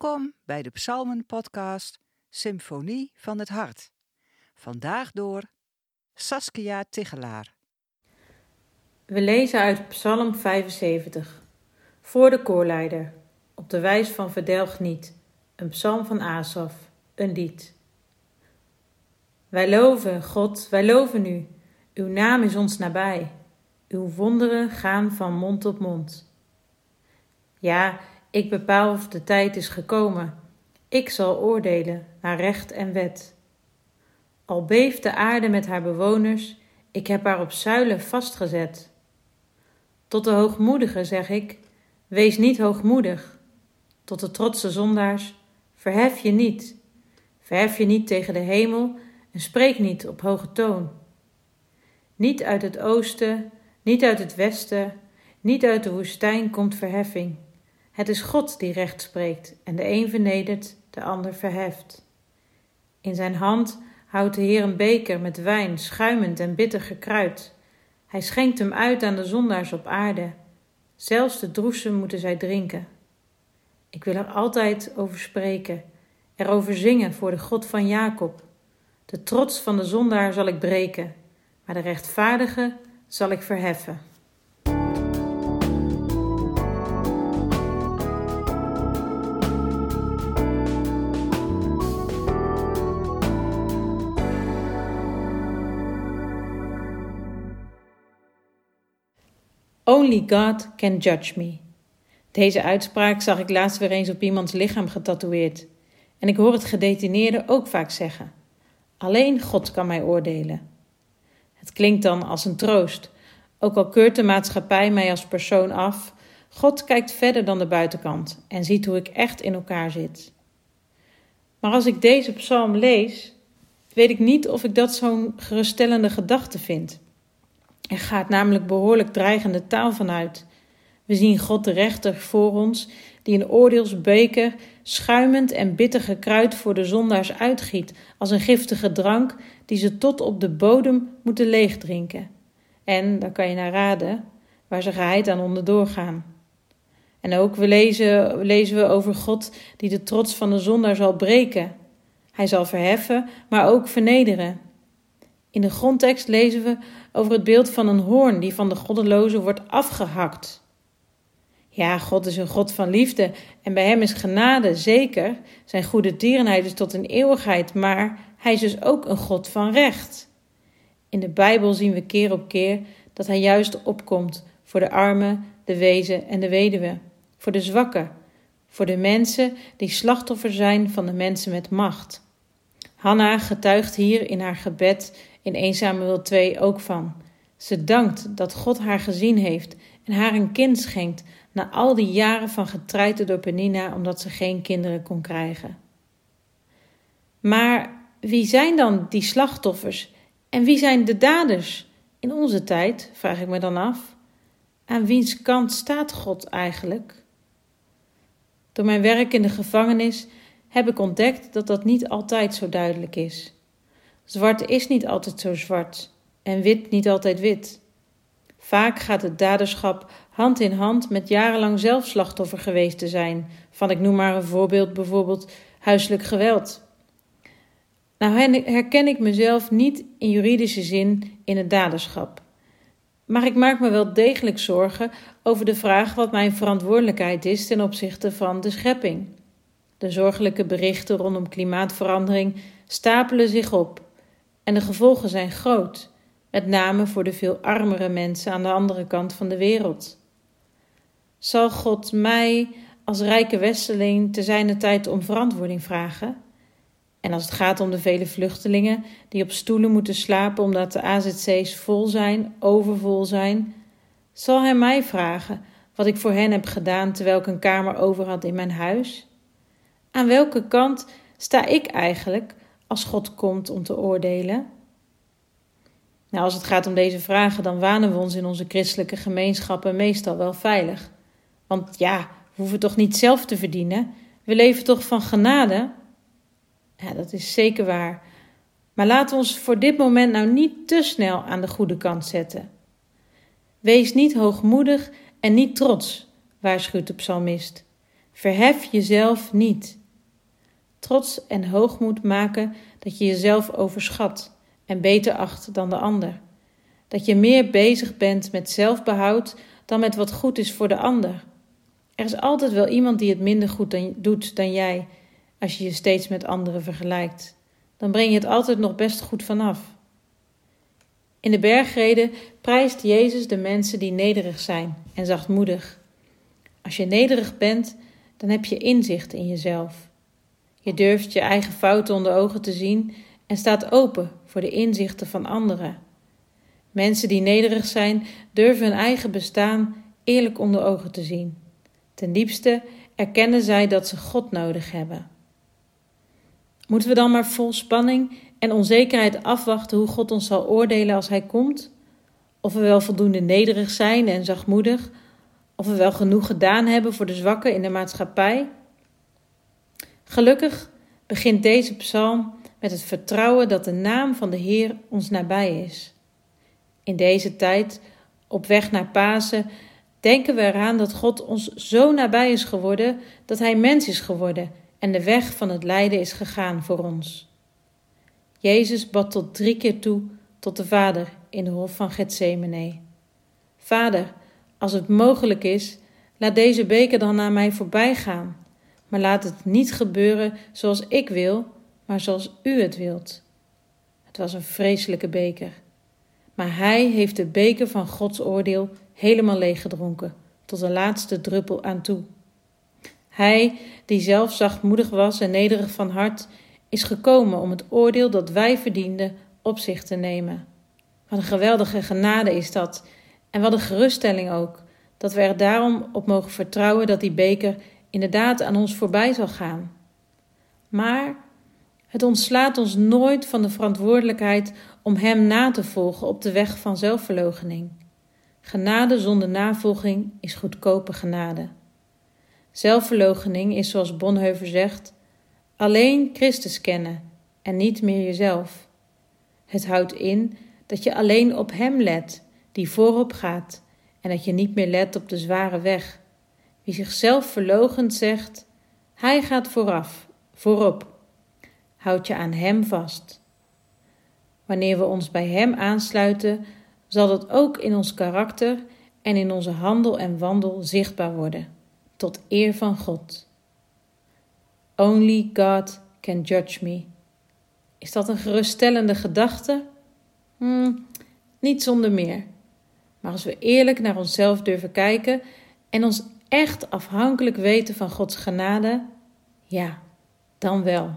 Welkom bij de Psalmen-podcast Symfonie van het Hart. Vandaag door Saskia Tigelaar. We lezen uit Psalm 75. Voor de koorleider, op de wijs van Verdelg niet, een psalm van Asaf, een lied. Wij loven, God, wij loven u. Uw naam is ons nabij. Uw wonderen gaan van mond tot mond. Ja, ik bepaal of de tijd is gekomen. Ik zal oordelen naar recht en wet. Al beeft de aarde met haar bewoners, ik heb haar op zuilen vastgezet. Tot de hoogmoedigen zeg ik: wees niet hoogmoedig. Tot de trotse zondaars: verhef je niet. Verhef je niet tegen de hemel en spreek niet op hoge toon. Niet uit het oosten, niet uit het westen, niet uit de woestijn komt verheffing. Het is God die recht spreekt en de een vernedert, de ander verheft. In zijn hand houdt de Heer een beker met wijn, schuimend en bitter gekruid. Hij schenkt hem uit aan de zondaars op aarde. Zelfs de droesen moeten zij drinken. Ik wil er altijd over spreken, erover zingen voor de God van Jacob. De trots van de zondaar zal ik breken, maar de rechtvaardige zal ik verheffen. Only God can judge me. Deze uitspraak zag ik laatst weer eens op iemands lichaam getatoeëerd. En ik hoor het gedetineerden ook vaak zeggen. Alleen God kan mij oordelen. Het klinkt dan als een troost. Ook al keurt de maatschappij mij als persoon af, God kijkt verder dan de buitenkant en ziet hoe ik echt in elkaar zit. Maar als ik deze psalm lees, weet ik niet of ik dat zo'n geruststellende gedachte vind. Er gaat namelijk behoorlijk dreigende taal vanuit. We zien God de rechter voor ons, die een oordeelsbeker schuimend en bitter gekruid voor de zondaars uitgiet, als een giftige drank die ze tot op de bodem moeten leegdrinken. En, daar kan je naar raden, waar ze geheid aan onderdoor gaan. En ook we lezen, lezen we over God die de trots van de zondaar zal breken. Hij zal verheffen, maar ook vernederen. In de grondtekst lezen we over het beeld van een hoorn die van de goddeloze wordt afgehakt. Ja, God is een God van liefde en bij hem is genade zeker. Zijn goede tierenheid is tot een eeuwigheid, maar hij is dus ook een God van recht. In de Bijbel zien we keer op keer dat hij juist opkomt voor de armen, de wezen en de weduwe, voor de zwakken, voor de mensen die slachtoffer zijn van de mensen met macht. Hanna getuigt hier in haar gebed in 1 Samuel 2 ook van. Ze dankt dat God haar gezien heeft en haar een kind schenkt na al die jaren van getreiten door Penina omdat ze geen kinderen kon krijgen. Maar wie zijn dan die slachtoffers en wie zijn de daders in onze tijd, vraag ik me dan af. Aan wiens kant staat God eigenlijk? Door mijn werk in de gevangenis heb ik ontdekt dat dat niet altijd zo duidelijk is. Zwart is niet altijd zo zwart en wit niet altijd wit. Vaak gaat het daderschap hand in hand met jarenlang zelf slachtoffer geweest te zijn, van ik noem maar een voorbeeld, bijvoorbeeld huiselijk geweld. Nou herken ik mezelf niet in juridische zin in het daderschap. Maar ik maak me wel degelijk zorgen over de vraag wat mijn verantwoordelijkheid is ten opzichte van de schepping. De zorgelijke berichten rondom klimaatverandering stapelen zich op en de gevolgen zijn groot, met name voor de veel armere mensen aan de andere kant van de wereld. Zal God mij als rijke westeling te zijner tijd om verantwoording vragen? En als het gaat om de vele vluchtelingen die op stoelen moeten slapen omdat de AZC's vol zijn, overvol zijn, zal hij mij vragen wat ik voor hen heb gedaan terwijl ik een kamer over had in mijn huis? Aan welke kant sta ik eigenlijk als God komt om te oordelen? Nou, als het gaat om deze vragen, dan wanen we ons in onze christelijke gemeenschappen meestal wel veilig. Want ja, we hoeven toch niet zelf te verdienen? We leven toch van genade? Ja, dat is zeker waar. Maar laten ons voor dit moment nou niet te snel aan de goede kant zetten. Wees niet hoogmoedig en niet trots, waarschuwt de psalmist. Verhef jezelf niet. Trots en hoogmoed maken dat je jezelf overschat en beter acht dan de ander. Dat je meer bezig bent met zelfbehoud dan met wat goed is voor de ander. Er is altijd wel iemand die het minder goed dan, doet dan jij als je je steeds met anderen vergelijkt. Dan breng je het altijd nog best goed vanaf. In de bergreden prijst Jezus de mensen die nederig zijn en zachtmoedig. Als je nederig bent, dan heb je inzicht in jezelf. Je durft je eigen fouten onder ogen te zien en staat open voor de inzichten van anderen. Mensen die nederig zijn, durven hun eigen bestaan eerlijk onder ogen te zien. Ten diepste erkennen zij dat ze God nodig hebben. Moeten we dan maar vol spanning en onzekerheid afwachten hoe God ons zal oordelen als Hij komt? Of we wel voldoende nederig zijn en zachtmoedig? Of we wel genoeg gedaan hebben voor de zwakken in de maatschappij? Gelukkig begint deze psalm met het vertrouwen dat de naam van de Heer ons nabij is. In deze tijd, op weg naar Pasen, denken we eraan dat God ons zo nabij is geworden dat Hij mens is geworden en de weg van het lijden is gegaan voor ons. Jezus bad tot drie keer toe tot de Vader in de hof van Gethsemane. Vader, als het mogelijk is, laat deze beker dan naar mij voorbij gaan, maar laat het niet gebeuren zoals ik wil, maar zoals u het wilt. Het was een vreselijke beker, maar hij heeft de beker van Gods oordeel helemaal leeggedronken, tot de laatste druppel aan toe. Hij, die zelf zachtmoedig was en nederig van hart, is gekomen om het oordeel dat wij verdienden op zich te nemen. Wat een geweldige genade is dat, en wat een geruststelling ook, dat we er daarom op mogen vertrouwen dat die beker inderdaad aan ons voorbij zal gaan. Maar het ontslaat ons nooit van de verantwoordelijkheid om Hem na te volgen op de weg van zelfverloochening. Genade zonder navolging is goedkope genade. Zelfverloochening is, zoals Bonhoeffer zegt, alleen Christus kennen en niet meer jezelf. Het houdt in dat je alleen op Hem let, die voorop gaat, en dat je niet meer let op de zware weg. Wie zichzelf verloochend zegt, Hij gaat vooraf, voorop. Houd je aan Hem vast. Wanneer we ons bij Hem aansluiten, zal dat ook in ons karakter en in onze handel en wandel zichtbaar worden tot eer van God. Only God can judge me. Is dat een geruststellende gedachte? Hmm, niet zonder meer. Maar als we eerlijk naar onszelf durven kijken en ons echt afhankelijk weten van Gods genade, ja, dan wel.